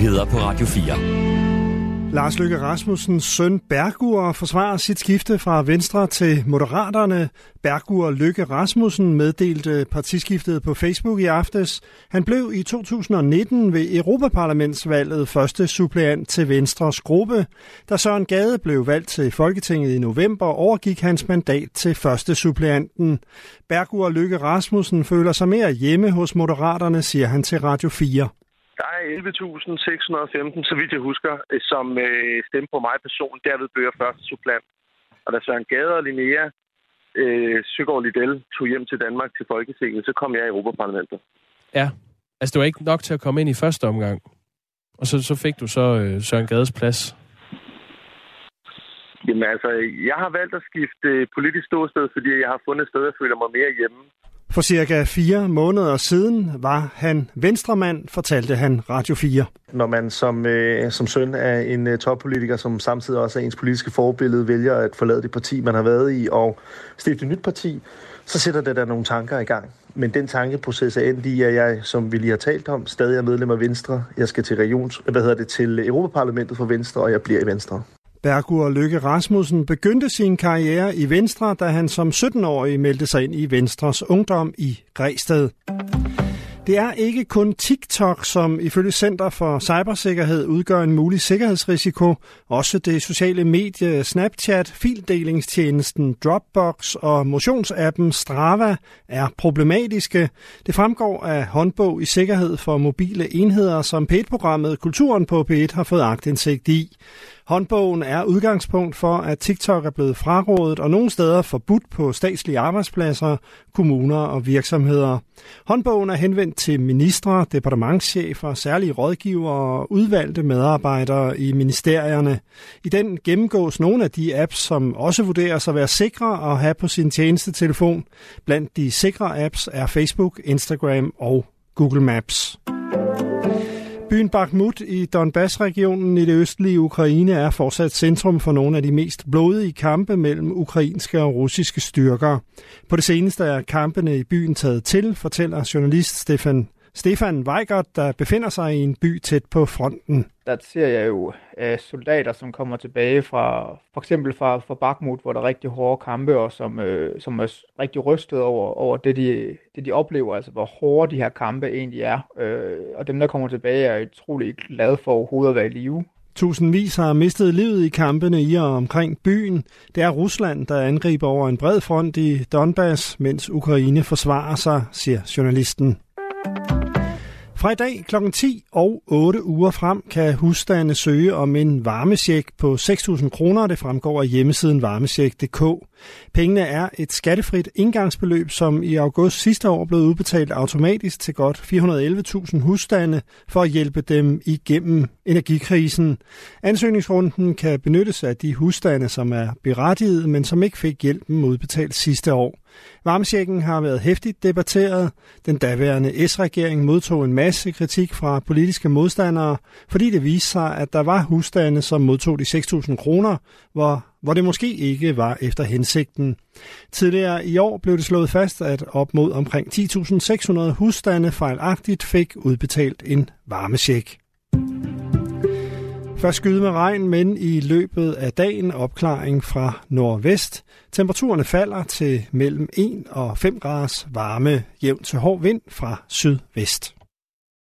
Nyheder på Radio 4. Lars Løkke Rasmussens søn Bergur forsvarer sit skifte fra Venstre til Moderaterne. Bergur Løkke Rasmussen meddelte partiskiftet på Facebook i aftes. Han blev i 2019 ved Europaparlamentsvalget første suppleant til Venstres gruppe. Da Søren Gade blev valgt til Folketinget i november, overgik hans mandat til første suppleanten. Bergur Løkke Rasmussen føler sig mere hjemme hos Moderaterne, siger han til Radio 4. Der er 11.615, så vidt jeg husker, øh, som øh, stemte på mig person. Derved blev jeg første supplant. Og da Søren Gade og Linnea øh, Søgaard Liddell tog hjem til Danmark til Folketinget, så kom jeg i Europaparlamentet. Ja, altså det var ikke nok til at komme ind i første omgang. Og så, så fik du så øh, Søren Gades plads. Jamen altså, jeg har valgt at skifte øh, politisk ståsted, fordi jeg har fundet et sted, jeg føler mig mere hjemme. For cirka fire måneder siden var han venstremand, fortalte han Radio 4. Når man som, øh, som søn af en øh, toppolitiker, som samtidig også er ens politiske forbillede, vælger at forlade det parti, man har været i, og stifte et nyt parti, så sætter det der nogle tanker i gang. Men den tankeproces er endt i, at jeg, som vi lige har talt om, stadig er medlem af Venstre. Jeg skal til regions, hvad hedder det, til Europaparlamentet for Venstre, og jeg bliver i Venstre. Bergur Lykke Rasmussen begyndte sin karriere i Venstre, da han som 17-årig meldte sig ind i Venstres Ungdom i Græsted. Det er ikke kun TikTok, som ifølge Center for Cybersikkerhed udgør en mulig sikkerhedsrisiko. Også det sociale medie Snapchat, fildelingstjenesten Dropbox og motionsappen Strava er problematiske. Det fremgår af håndbog i sikkerhed for mobile enheder, som P1-programmet Kulturen på P1 har fået agtindsigt i. Håndbogen er udgangspunkt for, at TikTok er blevet frarådet og nogle steder forbudt på statslige arbejdspladser, kommuner og virksomheder. Håndbogen er henvendt til ministre, departementschefer, særlige rådgivere og udvalgte medarbejdere i ministerierne. I den gennemgås nogle af de apps, som også vurderes at være sikre at have på sin tjenestetelefon. Blandt de sikre apps er Facebook, Instagram og Google Maps. Byen Bakhmut i Donbass-regionen i det østlige Ukraine er fortsat centrum for nogle af de mest blodige kampe mellem ukrainske og russiske styrker. På det seneste er kampene i byen taget til, fortæller journalist Stefan Stefan Weigert, der befinder sig i en by tæt på fronten. Der ser jeg jo uh, soldater, som kommer tilbage fra for eksempel fra, fra Bakhmut, hvor der er rigtig hårde kampe, og som, uh, som er rigtig rystet over, over det, de, det, de oplever, altså hvor hårde de her kampe egentlig er. Uh, og dem, der kommer tilbage, er utrolig glade for overhovedet at være i live. Tusindvis har mistet livet i kampene i og omkring byen. Det er Rusland, der angriber over en bred front i Donbass, mens Ukraine forsvarer sig, siger journalisten. Fra i dag kl. 10 og 8 uger frem kan husstande søge om en varmesjek på 6.000 kroner. Det fremgår af hjemmesiden varmesjek.dk. Pengene er et skattefrit indgangsbeløb, som i august sidste år blev udbetalt automatisk til godt 411.000 husstande for at hjælpe dem igennem energikrisen. Ansøgningsrunden kan benyttes af de husstande, som er berettiget, men som ikke fik hjælpen udbetalt sidste år. Varmesjekken har været hæftigt debatteret. Den daværende S-regering modtog en masse kritik fra politiske modstandere, fordi det viste sig, at der var husstande, som modtog de 6.000 kroner, hvor, hvor det måske ikke var efter hensigten. Tidligere i år blev det slået fast, at op mod omkring 10.600 husstande fejlagtigt fik udbetalt en varmesjek. Først skyde med regn, men i løbet af dagen opklaring fra nordvest. Temperaturerne falder til mellem 1 og 5 graders varme, jævn til hård vind fra sydvest.